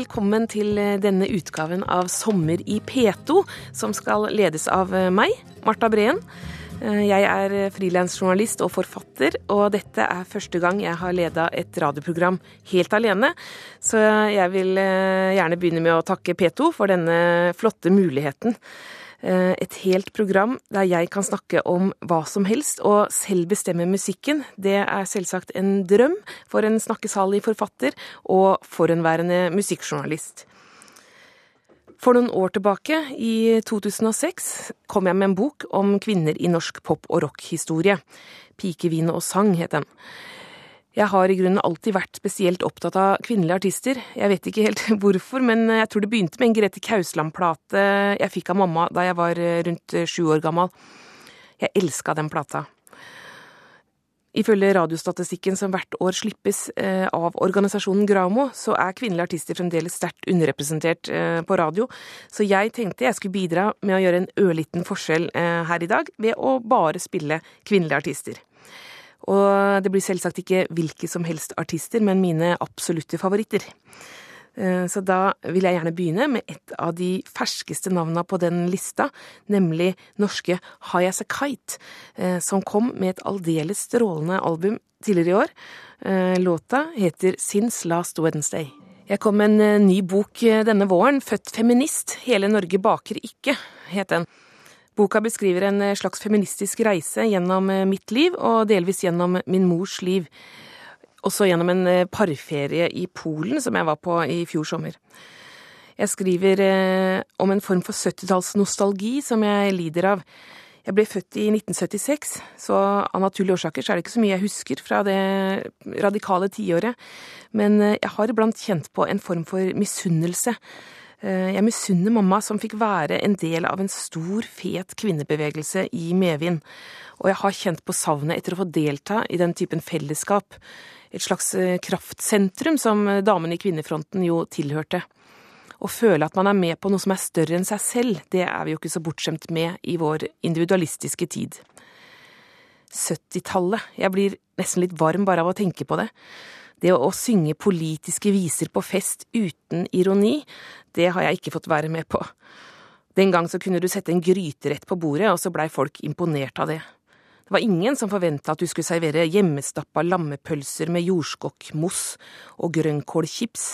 velkommen til denne utgaven av Sommer i P2, som skal ledes av meg, Marta Breen. Jeg er frilansjournalist og forfatter, og dette er første gang jeg har leda et radioprogram helt alene. Så jeg vil gjerne begynne med å takke P2 for denne flotte muligheten. Eh, et helt program der jeg kan snakke om hva som helst og selv bestemme musikken. Det er selvsagt en drøm for en snakkesalig forfatter og forhenværende musikkjournalist. For noen år tilbake, i 2006, kom jeg med en bok om kvinner i norsk pop- og rockhistorie. Pike, vin og sang het den. Jeg har i grunnen alltid vært spesielt opptatt av kvinnelige artister. Jeg vet ikke helt hvorfor, men jeg tror det begynte med en Grete Kausland-plate jeg fikk av mamma da jeg var eh, rundt eh, sju år gammel. Jeg elska den plata. Ifølge radiostatistikken som hvert år slippes eh, av organisasjonen Gramo, så er kvinnelige artister fremdeles sterkt underrepresentert på radio, så jeg tenkte jeg skulle bidra med å gjøre en ørliten forskjell her i dag ved å bare spille kvinnelige artister. Og det blir selvsagt ikke hvilke som helst artister, men mine absolutte favoritter. Eh, så da vil jeg gjerne begynne med et av de ferskeste navna på den lista, nemlig norske High As A Kite, eh, som kom med et aldeles strålende album tidligere i år. Eh, låta heter Since Last Wednesday. Jeg kom med en ny bok denne våren, Født feminist, Hele Norge baker ikke, het den. Boka beskriver en eh, slags feministisk reise gjennom eh, mitt liv, og delvis gjennom min mors liv. Også gjennom en eh, parferie i Polen som jeg var på i fjor sommer. Jeg skriver om en form for 70-tallsnostalgi som jeg lider av. Jeg ble født i 1976, så av naturlige årsaker så er det ikke så mye jeg husker fra det radikale tiåret. Men jeg har iblant kjent på en form for misunnelse jeg misunner mamma som fikk være en del av en stor, fet kvinnebevegelse i medvind, og jeg har kjent på savnet etter å få delta i den typen fellesskap, et slags eh, kraftsentrum som damene i kvinnefronten jo tilhørte. Å føle at man er med på noe som er større enn seg selv, det er vi jo ikke så bortskjemt med i vår individualistiske tid. 70-tallet, jeg blir nesten litt varm bare av å tenke på det. Det å synge politiske viser på fest uten ironi, det har jeg ikke fått være med på. Den gang så kunne du sette en gryterett på bordet, og så blei folk imponert av det. Det var ingen som forventa at du skulle servere hjemmestappa lammepølser med jordskokkmos og grønnkålchips.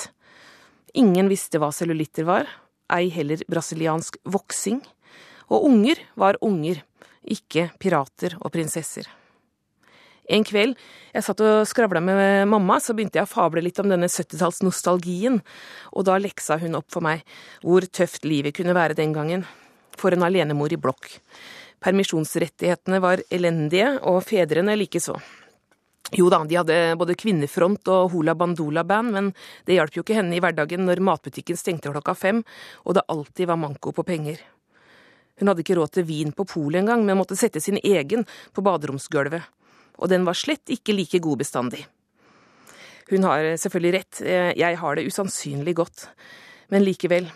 Ingen visste hva cellulitter var, ei heller brasiliansk voksing. Og unger var unger, ikke pirater og prinsesser. En kveld jeg satt og skravla med mamma, så begynte jeg å fable litt om denne 70-tallsnostalgien, og da leksa hun opp for meg hvor tøft livet kunne være den gangen. For en alenemor i blokk. Permisjonsrettighetene var elendige, og fedrene likeså. Jo da, de hadde både Kvinnefront og Hula Bandola-band, men det hjalp jo ikke henne i hverdagen når matbutikken stengte klokka fem, og det alltid var manko på penger. Hun hadde ikke råd til vin på polet engang, men måtte sette sin egen på baderomsgulvet og den var slett ikke like god bestandig. Hun har selvfølgelig rett, eh, jeg har det usannsynlig godt, men likevel,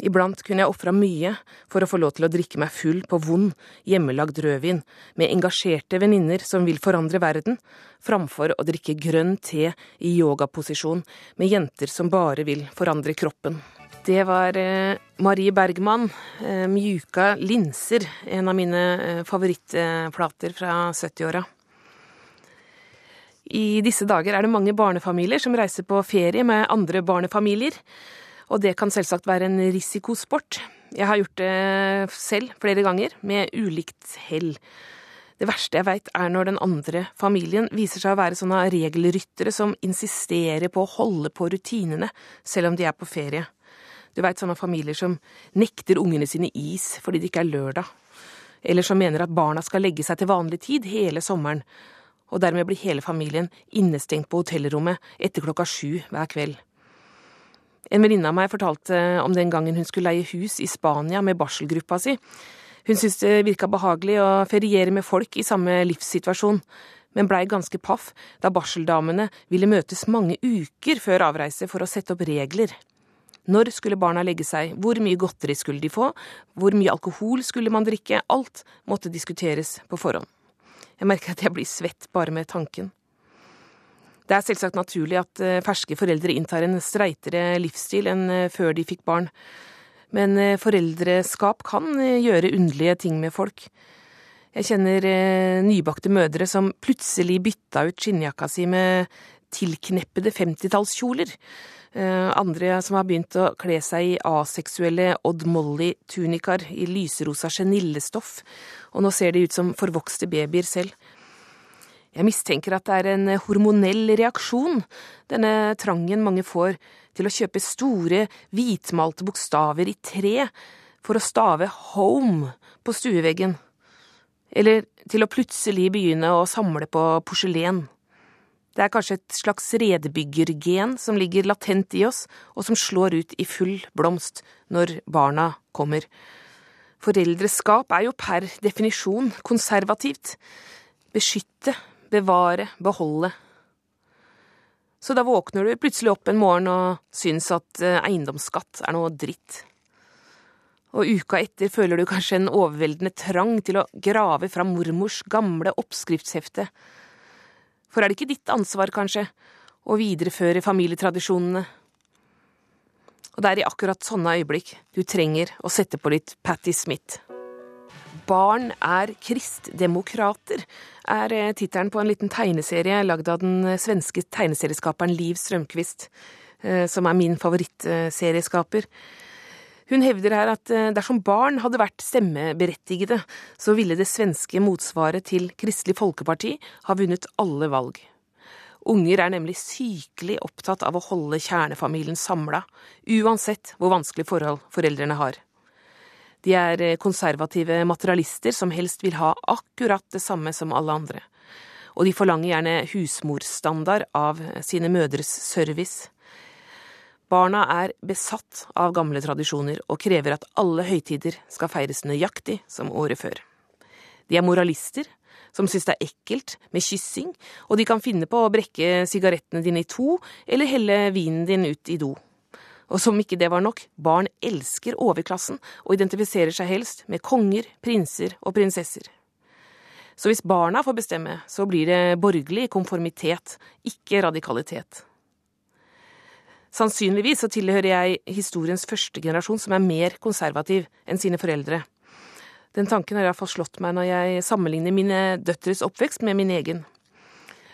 iblant kunne jeg ofra mye for å få lov til å drikke meg full på vond, hjemmelagd rødvin med engasjerte venninner som vil forandre verden, framfor å drikke grønn te i yogaposisjon med jenter som bare vil forandre kroppen. Det var eh, Marie Bergman, eh, 'Mjuka linser', en av mine favorittplater fra 70-åra. I disse dager er det mange barnefamilier som reiser på ferie med andre barnefamilier, og det kan selvsagt være en risikosport. Jeg har gjort det selv flere ganger, med ulikt hell. Det verste jeg veit er når den andre familien viser seg å være sånne regelryttere som insisterer på å holde på rutinene selv om de er på ferie. Du veit sånne familier som nekter ungene sine is fordi det ikke er lørdag, eller som mener at barna skal legge seg til vanlig tid hele sommeren, og dermed blir hele familien innestengt på hotellrommet etter klokka sju hver kveld. En venninne av meg fortalte om den gangen hun skulle leie hus i Spania med barselgruppa si. Hun syntes det virka behagelig å feriere med folk i samme livssituasjon, men blei ganske paff da barseldamene ville møtes mange uker før avreise for å sette opp regler. Når skulle barna legge seg, hvor mye godteri skulle de få, hvor mye alkohol skulle man drikke, alt måtte diskuteres på forhånd. Jeg merker at jeg blir svett bare med tanken. Det er selvsagt naturlig at eh, ferske foreldre inntar en streitere livsstil enn eh, før de fikk barn, men eh, foreldreskap kan gjøre underlige ting med folk. Jeg kjenner nybakte mødre som plutselig bytta ut skinnjakka si med tilkneppede femtitallskjoler. Andre som har begynt å kle seg i aseksuelle Odd Molly-tunikaer i lyserosa genillestoff, og nå ser de ut som forvokste babyer selv. Jeg mistenker at det er en hormonell reaksjon, denne trangen mange får til å kjøpe store, hvitmalte bokstaver i tre for å stave home på stueveggen, eller til å plutselig begynne å samle på porselen. Det er kanskje et slags redbyggergen som ligger latent i oss, og som slår ut i full blomst når barna kommer. Foreldreskap er jo per definisjon konservativt. Beskytte, bevare, beholde. Så da våkner du plutselig opp en morgen og syns at eh, eiendomsskatt er noe dritt. Og uka etter føler du kanskje en overveldende trang til å grave fra mormors gamle oppskriftshefte. For er det ikke ditt ansvar, kanskje, å videreføre familietradisjonene? Og det er i akkurat sånne øyeblikk du trenger å sette på litt Patti Smith. Barn er kristdemokrater, er eh, tittelen på en liten tegneserie lagd av den svenske tegneserieskaperen Liv Strømquist, eh, som er min favorittserieskaper. Hun hevder her at dersom barn hadde vært stemmeberettigede, så ville det svenske motsvaret til Kristelig Folkeparti ha vunnet alle valg. Unger er nemlig sykelig opptatt av å holde kjernefamilien samla, uansett hvor vanskelig forhold foreldrene har. De er eh, konservative materialister som helst vil ha akkurat det samme som alle andre. Og de forlanger gjerne husmorstandard av sine mødres service. Barna er besatt av gamle tradisjoner og krever at alle høytider skal feires nøyaktig som året før. De er moralister som synes det er ekkelt med kyssing, og de kan finne på å brekke sigarettene dine i to eller helle vinen din ut i do. Og som ikke det var nok, barn elsker overklassen og identifiserer seg helst med konger, prinser og prinsesser. Så hvis barna får bestemme, så blir det borgerlig konformitet, ikke radikalitet. Sannsynligvis så tilhører jeg historiens første generasjon som er mer konservativ enn sine foreldre. Den tanken har iallfall slått meg når jeg sammenligner mine døtres oppvekst med min egen.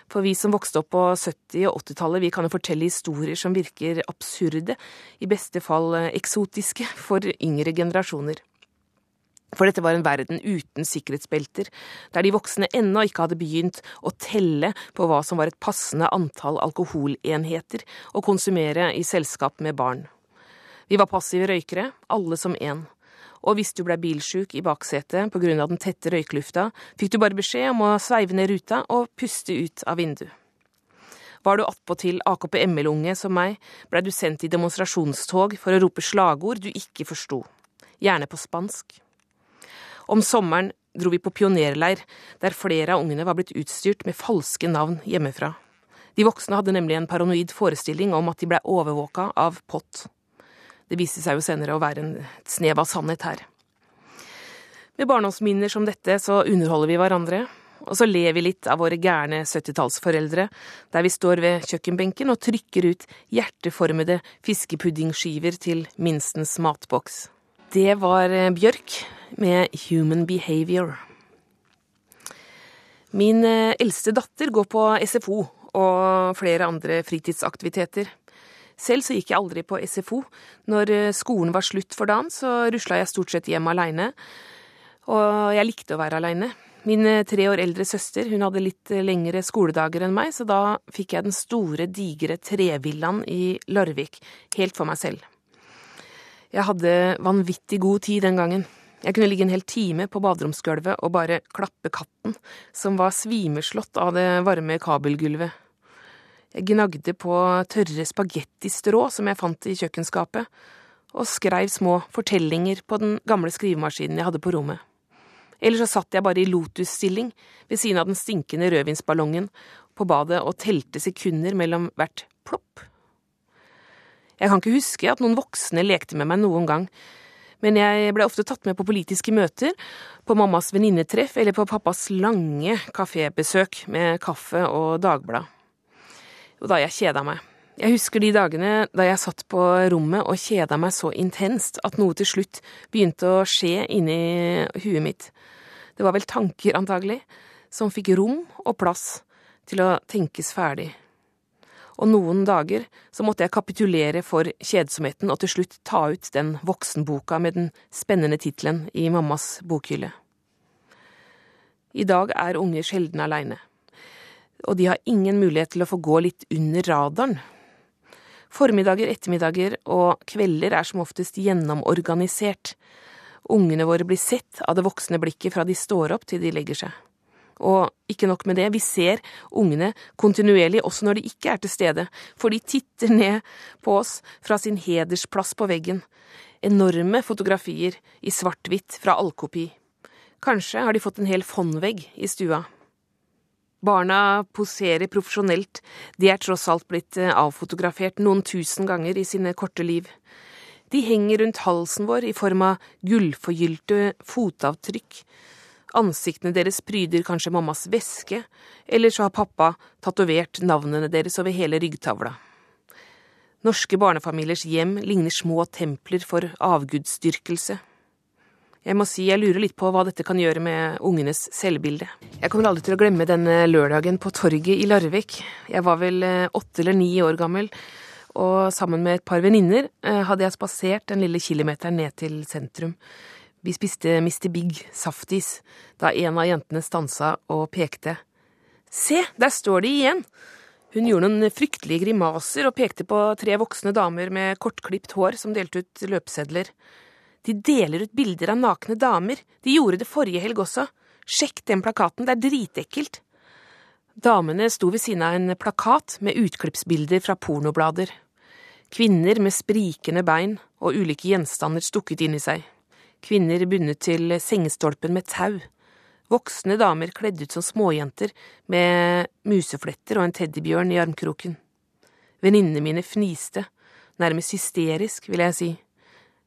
For vi som vokste opp på 70- og 80-tallet, vi kan jo fortelle historier som virker absurde, i beste fall eh, eksotiske, for yngre generasjoner. For dette var en verden uten sikkerhetsbelter, der de voksne ennå ikke hadde begynt å telle på hva som var et passende antall alkoholenheter å konsumere i selskap med barn. Vi var passive røykere, alle som én og hvis du blei bilsjuk i baksetet på grunn av den tette røyklufta, fikk du bare beskjed om å sveive ned ruta og puste ut av vinduet. Var du attpåtil AKP-ML-unge som meg, blei du sendt i demonstrasjonstog for å rope slagord du ikke forsto, gjerne på spansk. Om sommeren dro vi på pionerleir, der flere av ungene var blitt utstyrt med falske navn hjemmefra. De voksne hadde nemlig en paranoid forestilling om at de blei overvåka av pott. Det viste seg jo senere å være en snev av sannhet her. Med barndomsminner som dette så underholder vi hverandre, og så ler vi litt av våre gærne 70-tallsforeldre, der vi står ved kjøkkenbenken og trykker ut hjerteformede fiskepuddingsskiver til minstens matboks. Det var eh, Bjørk med Human Behavior. Min eh, eldste datter går på SFO og flere andre fritidsaktiviteter. Selv så gikk jeg aldri på SFO. Når eh, skolen var slutt for dagen, så rusla jeg stort sett hjem aleine. Og jeg likte å være aleine. Min tre år eldre søster hun hadde litt lengre skoledager enn meg, så da fikk jeg den store, digre trevillaen i Larvik helt for meg selv. Jeg hadde vanvittig god tid den gangen. Jeg kunne ligge en hel time på baderomsgulvet og bare klappe katten, som var svimeslått av det varme kabelgulvet. Jeg gnagde på tørre spagettistrå som jeg fant i kjøkkenskapet, og skreiv små fortellinger på den gamle skrivemaskinen jeg hadde på rommet. Eller så satt jeg bare i lotusstilling ved siden av den stinkende rødvinsballongen på badet og telte sekunder mellom hvert plopp. Jeg kan ikke huske at noen voksne lekte med meg noen gang, men jeg ble ofte tatt med på politiske møter, på mammas venninnetreff eller på pappas lange kafébesøk med kaffe og dagblad. og da jeg kjeda meg. Jeg husker de dagene da jeg satt på rommet og kjeda meg så intenst at noe til slutt begynte å skje inni huet mitt. Det var vel tanker, antagelig, som fikk rom og plass til å tenkes ferdig. Og noen dager så måtte jeg kapitulere for kjedsomheten og til slutt ta ut den voksenboka med den spennende tittelen i mammas bokhylle. I dag er unge sjelden aleine, og de har ingen mulighet til å få gå litt under radaren Formiddager, ettermiddager og kvelder er som oftest gjennomorganisert. Ungene våre blir sett av det voksne blikket fra de står opp til de legger seg. Og ikke nok med det, vi ser ungene kontinuerlig også når de ikke er til stede, for de titter ned på oss fra sin hedersplass på veggen. Enorme fotografier i svart-hvitt fra allkopi. Kanskje har de fått en hel fondvegg i stua. Barna poserer profesjonelt, de er tross alt blitt eh, avfotografert noen tusen ganger i sine korte liv. De henger rundt halsen vår i form av gullforgylte fotavtrykk. Ansiktene deres pryder kanskje mammas veske, eller så har pappa tatovert navnene deres over hele ryggtavla. Norske barnefamiliers hjem ligner små templer for avgudsdyrkelse. Jeg må si jeg lurer litt på hva dette kan gjøre med ungenes selvbilde. Jeg kommer aldri til å glemme denne lørdagen på torget i Larvik. Jeg var vel eh, åtte eller ni år gammel, og sammen med et par venninner eh, hadde jeg spasert den lille kilometeren ned til sentrum. Vi spiste Mr. Big saftis da en av jentene stansa og pekte. Se, der står de igjen! Hun gjorde noen fryktelige grimaser og pekte på tre voksne damer med kortklipt hår som delte ut løpesedler. De deler ut bilder av nakne damer. De gjorde det forrige helg også. Sjekk den plakaten, det er dritekkelt. Damene sto ved siden av en plakat med utklippsbilder fra pornoblader. Kvinner med sprikende bein og ulike gjenstander stukket inn i seg. Kvinner bundet til sengestolpen med tau. Voksne damer kledd ut som småjenter med musefletter og en teddybjørn i armkroken. Venninnene mine fniste, nærmest hysterisk, vil jeg si.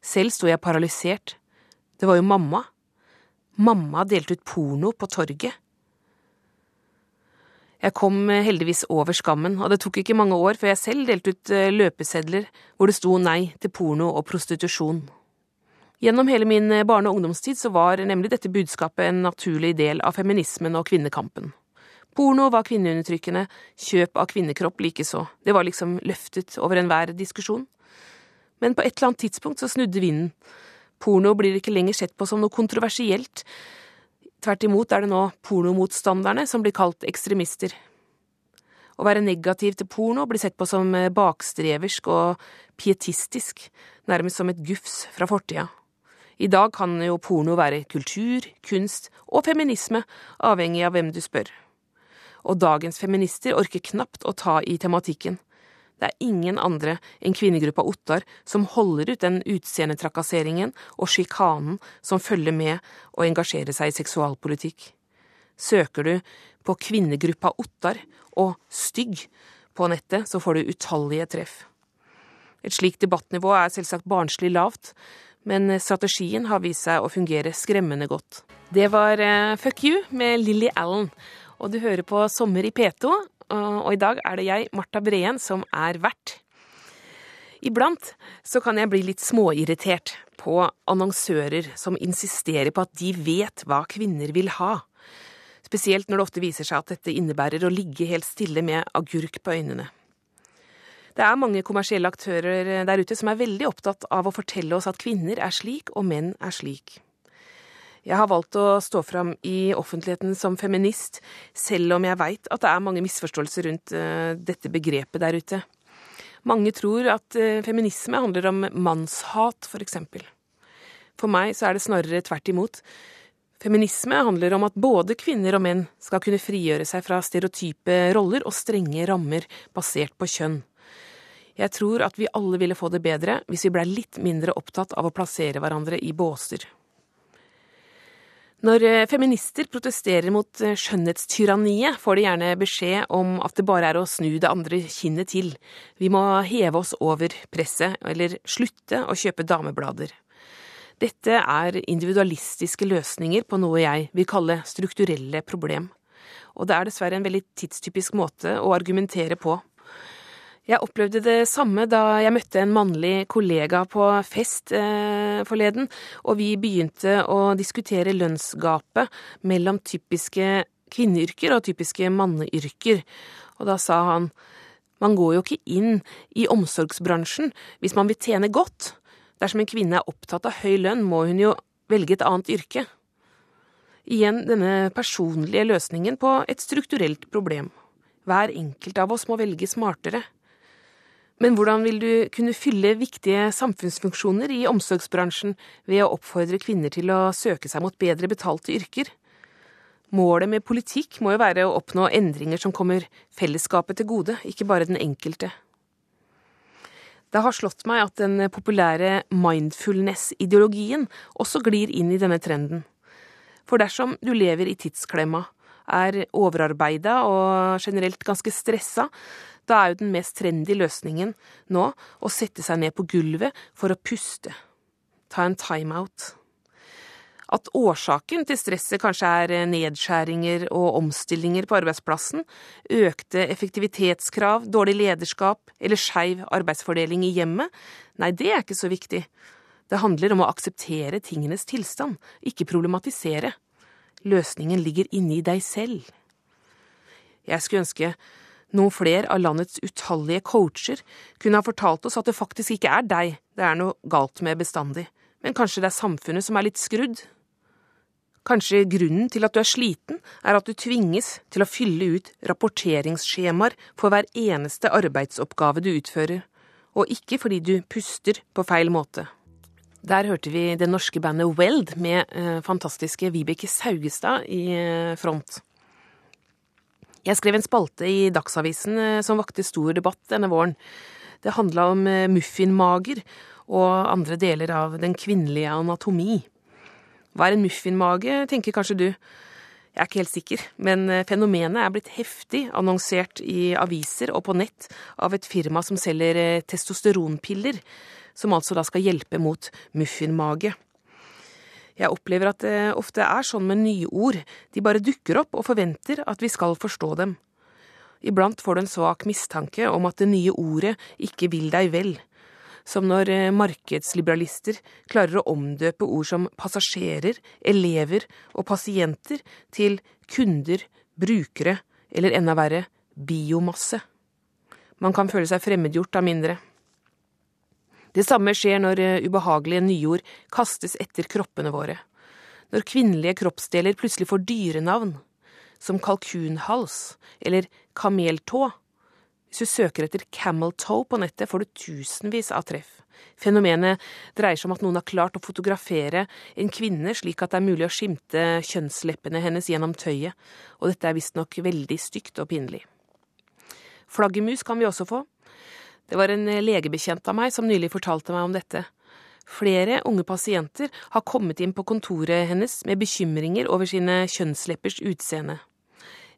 Selv sto jeg paralysert. Det var jo mamma. Mamma delte ut porno på torget. Jeg kom eh, heldigvis over skammen, og det tok ikke mange år før jeg selv delte ut eh, løpesedler hvor det sto nei til porno og prostitusjon. Gjennom hele min eh, barne- og ungdomstid så var nemlig dette budskapet en naturlig del av feminismen og kvinnekampen. Porno var kvinneundertrykkende, kjøp av kvinnekropp likeså, det var liksom løftet over enhver diskusjon. Men på et eller annet tidspunkt så snudde vinden. Porno blir ikke lenger sett på som noe kontroversielt. Tvert imot er det nå pornomotstanderne som blir kalt ekstremister. Å være negativ til porno blir sett på som eh, bakstreversk og pietistisk, nærmest som et gufs fra fortida. I dag kan jo porno være kultur, kunst og feminisme, avhengig av hvem du spør. Og dagens feminister orker knapt å ta i tematikken. Det er ingen andre enn kvinnegruppa Ottar som holder ut den utseendetrakasseringen og sjikanen som følger med å engasjere seg i seksualpolitikk. Søker du på kvinnegruppa Ottar og stygg på nettet, så får du utallige treff. Et slikt debattnivå er selvsagt barnslig lavt, men strategien har vist seg å fungere skremmende godt. Det var uh, Fuck You med Lilly Allen, og du hører på Sommer i P2, og i dag er det jeg, Marta Breen, som er vert. Iblant så kan jeg bli litt småirritert på annonsører som insisterer på at de vet hva kvinner vil ha. Spesielt når det ofte viser seg at dette innebærer å ligge helt stille med agurk på øynene. Det er mange kommersielle aktører der ute som er veldig opptatt av å fortelle oss at kvinner er slik og menn er slik. Jeg har valgt å stå fram i offentligheten som feminist, selv om jeg veit at det er mange misforståelser rundt uh, dette begrepet der ute. Mange tror at uh, feminisme handler om mannshat, for eksempel. For meg så er det snarere tvert imot. Feminisme handler om at både kvinner og menn skal kunne frigjøre seg fra stereotype roller og strenge rammer basert på kjønn. Jeg tror at vi alle ville få det bedre hvis vi blei litt mindre opptatt av å plassere hverandre i båser. Når eh, feminister protesterer mot eh, skjønnhetstyranniet, får de gjerne beskjed om at det bare er å snu det andre kinnet til. Vi må heve oss over presset, eller slutte å kjøpe dameblader. Dette er individualistiske løsninger på noe jeg vil kalle strukturelle problem. Og det er dessverre en veldig tidstypisk måte å argumentere på. Jeg opplevde det samme da jeg møtte en mannlig kollega på fest eh, forleden, og vi begynte å diskutere lønnsgapet mellom typiske kvinneyrker og typiske manneyrker. Og da sa han man går jo ikke inn i omsorgsbransjen hvis man vil tjene godt. Dersom en kvinne er opptatt av høy lønn, må hun jo velge et annet yrke. Igjen denne personlige løsningen på et strukturelt problem. Hver enkelt av oss må velge smartere. Men hvordan vil du kunne fylle viktige samfunnsfunksjoner i omsorgsbransjen ved å oppfordre kvinner til å søke seg mot bedre betalte yrker? Målet med politikk må jo være å oppnå endringer som kommer fellesskapet til gode, ikke bare den enkelte. Det har slått meg at den populære mindfulness-ideologien også glir inn i denne trenden. For dersom du lever i tidsklemma, er overarbeida og generelt ganske stressa, da er jo den mest trendy løsningen nå å sette seg ned på gulvet for å puste. Ta en timeout. At årsaken til stresset kanskje er nedskjæringer og omstillinger på arbeidsplassen, økte effektivitetskrav, dårlig lederskap eller skeiv arbeidsfordeling i hjemmet, nei, det er ikke så viktig. Det handler om å akseptere tingenes tilstand, ikke problematisere. Løsningen ligger inni deg selv. Jeg skulle ønske noen flere av landets utallige coacher kunne ha fortalt oss at det faktisk ikke er deg det er noe galt med bestandig, men kanskje det er samfunnet som er litt skrudd? Kanskje grunnen til at du er sliten, er at du tvinges til å fylle ut rapporteringsskjemaer for hver eneste arbeidsoppgave du utfører, og ikke fordi du puster på feil måte. Der hørte vi det norske bandet Weld med eh, fantastiske Vibeke Saugestad i eh, front. Jeg skrev en spalte i Dagsavisen eh, som vakte stor debatt denne våren. Det handla om eh, muffinmager og andre deler av den kvinnelige anatomi. Hva er en muffinmage, tenker kanskje du. Jeg er ikke helt sikker, men eh, fenomenet er blitt heftig annonsert i aviser og på nett av et firma som selger testosteronpiller, som altså da skal hjelpe mot muffinmage. Jeg opplever at det ofte er sånn med nye ord, de bare dukker opp og forventer at vi skal forstå dem. Iblant får du en svak mistanke om at det nye ordet ikke vil deg vel, som når eh, markedsliberalister klarer å omdøpe ord som passasjerer, elever og pasienter til kunder, brukere eller enda verre biomasse. Man kan føle seg fremmedgjort av mindre. Det samme skjer når eh, ubehagelige nyord kastes etter kroppene våre. Når kvinnelige kroppsdeler plutselig får dyrenavn, som kalkunhals eller kameltå. Hvis du søker etter camel toe på nettet, får du tusenvis av treff. Fenomenet dreier seg om at noen har klart å fotografere en kvinne slik at det er mulig å skimte kjønnsleppene hennes gjennom tøyet, og dette er visstnok veldig stygt og pinlig. Flaggermus kan vi også få. Det var en eh, legebekjent av meg som nylig fortalte meg om dette. Flere unge pasienter har kommet inn på kontoret hennes med bekymringer over sine kjønnsleppers utseende.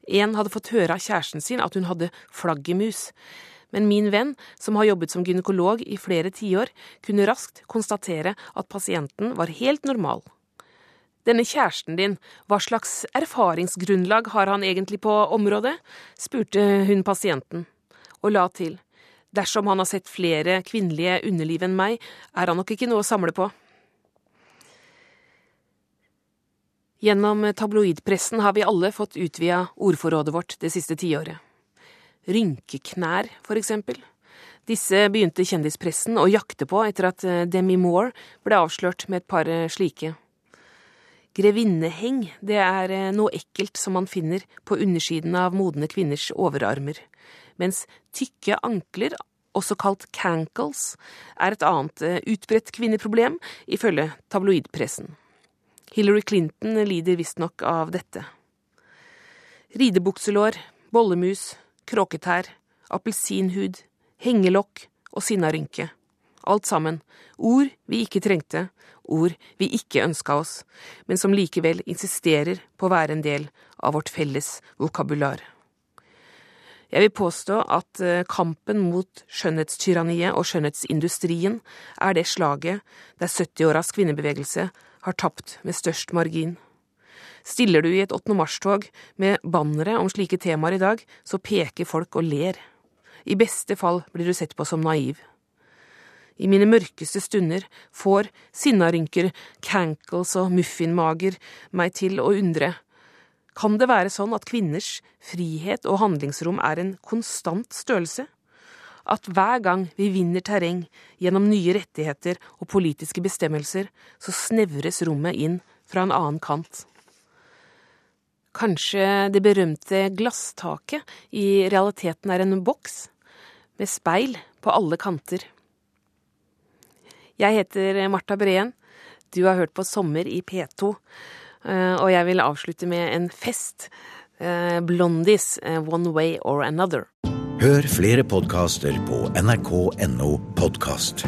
En hadde fått høre av kjæresten sin at hun hadde flaggermus, men min venn, som har jobbet som gynekolog i flere tiår, kunne raskt konstatere at pasienten var helt normal. Denne kjæresten din, hva slags erfaringsgrunnlag har han egentlig på området? spurte hun pasienten, og la til. Dersom han har sett flere kvinnelige underliv enn meg, er han nok ikke noe å samle på. Gjennom tabloidpressen har vi alle fått utvida ordforrådet vårt det siste tiåret. Rynkeknær, for eksempel. Disse begynte kjendispressen å jakte på etter at eh, Demi Moore ble avslørt med et par eh, slike. Grevinneheng, det er eh, noe ekkelt som man finner på undersiden av modne kvinners overarmer mens tykke ankler, også kalt cankles, er et annet eh, utbredt kvinneproblem, ifølge tabloidpressen. Hillary Clinton lider visstnok av dette. Ridebukselår, bollemus, kråketær, appelsinhud, hengelokk og sinnarynke. Alt sammen ord vi ikke trengte, ord vi ikke ønska oss, men som likevel insisterer på å være en del av vårt felles vokabular. Jeg vil påstå at eh, kampen mot skjønnhetstyranniet og skjønnhetsindustrien er det slaget der 70-åras kvinnebevegelse har tapt med størst margin. Stiller du i et 8. mars-tog med bannere om slike temaer i dag, så peker folk og ler. I beste fall blir du sett på som naiv. I mine mørkeste stunder får sinnarynker, cankles og muffinmager meg til å undre. Kan det være sånn at kvinners frihet og handlingsrom er en konstant størrelse? At hver gang vi vinner terreng gjennom nye rettigheter og politiske bestemmelser, så snevres rommet inn fra en annen kant? Kanskje det berømte glasstaket i realiteten er en boks med speil på alle kanter. Jeg heter Marta Breen. Du har hørt på Sommer i P2. Eh, og jeg vil avslutte med en fest. Eh, Blondies, eh, One Way or Another. Hør flere podkaster på nrk.no podkast.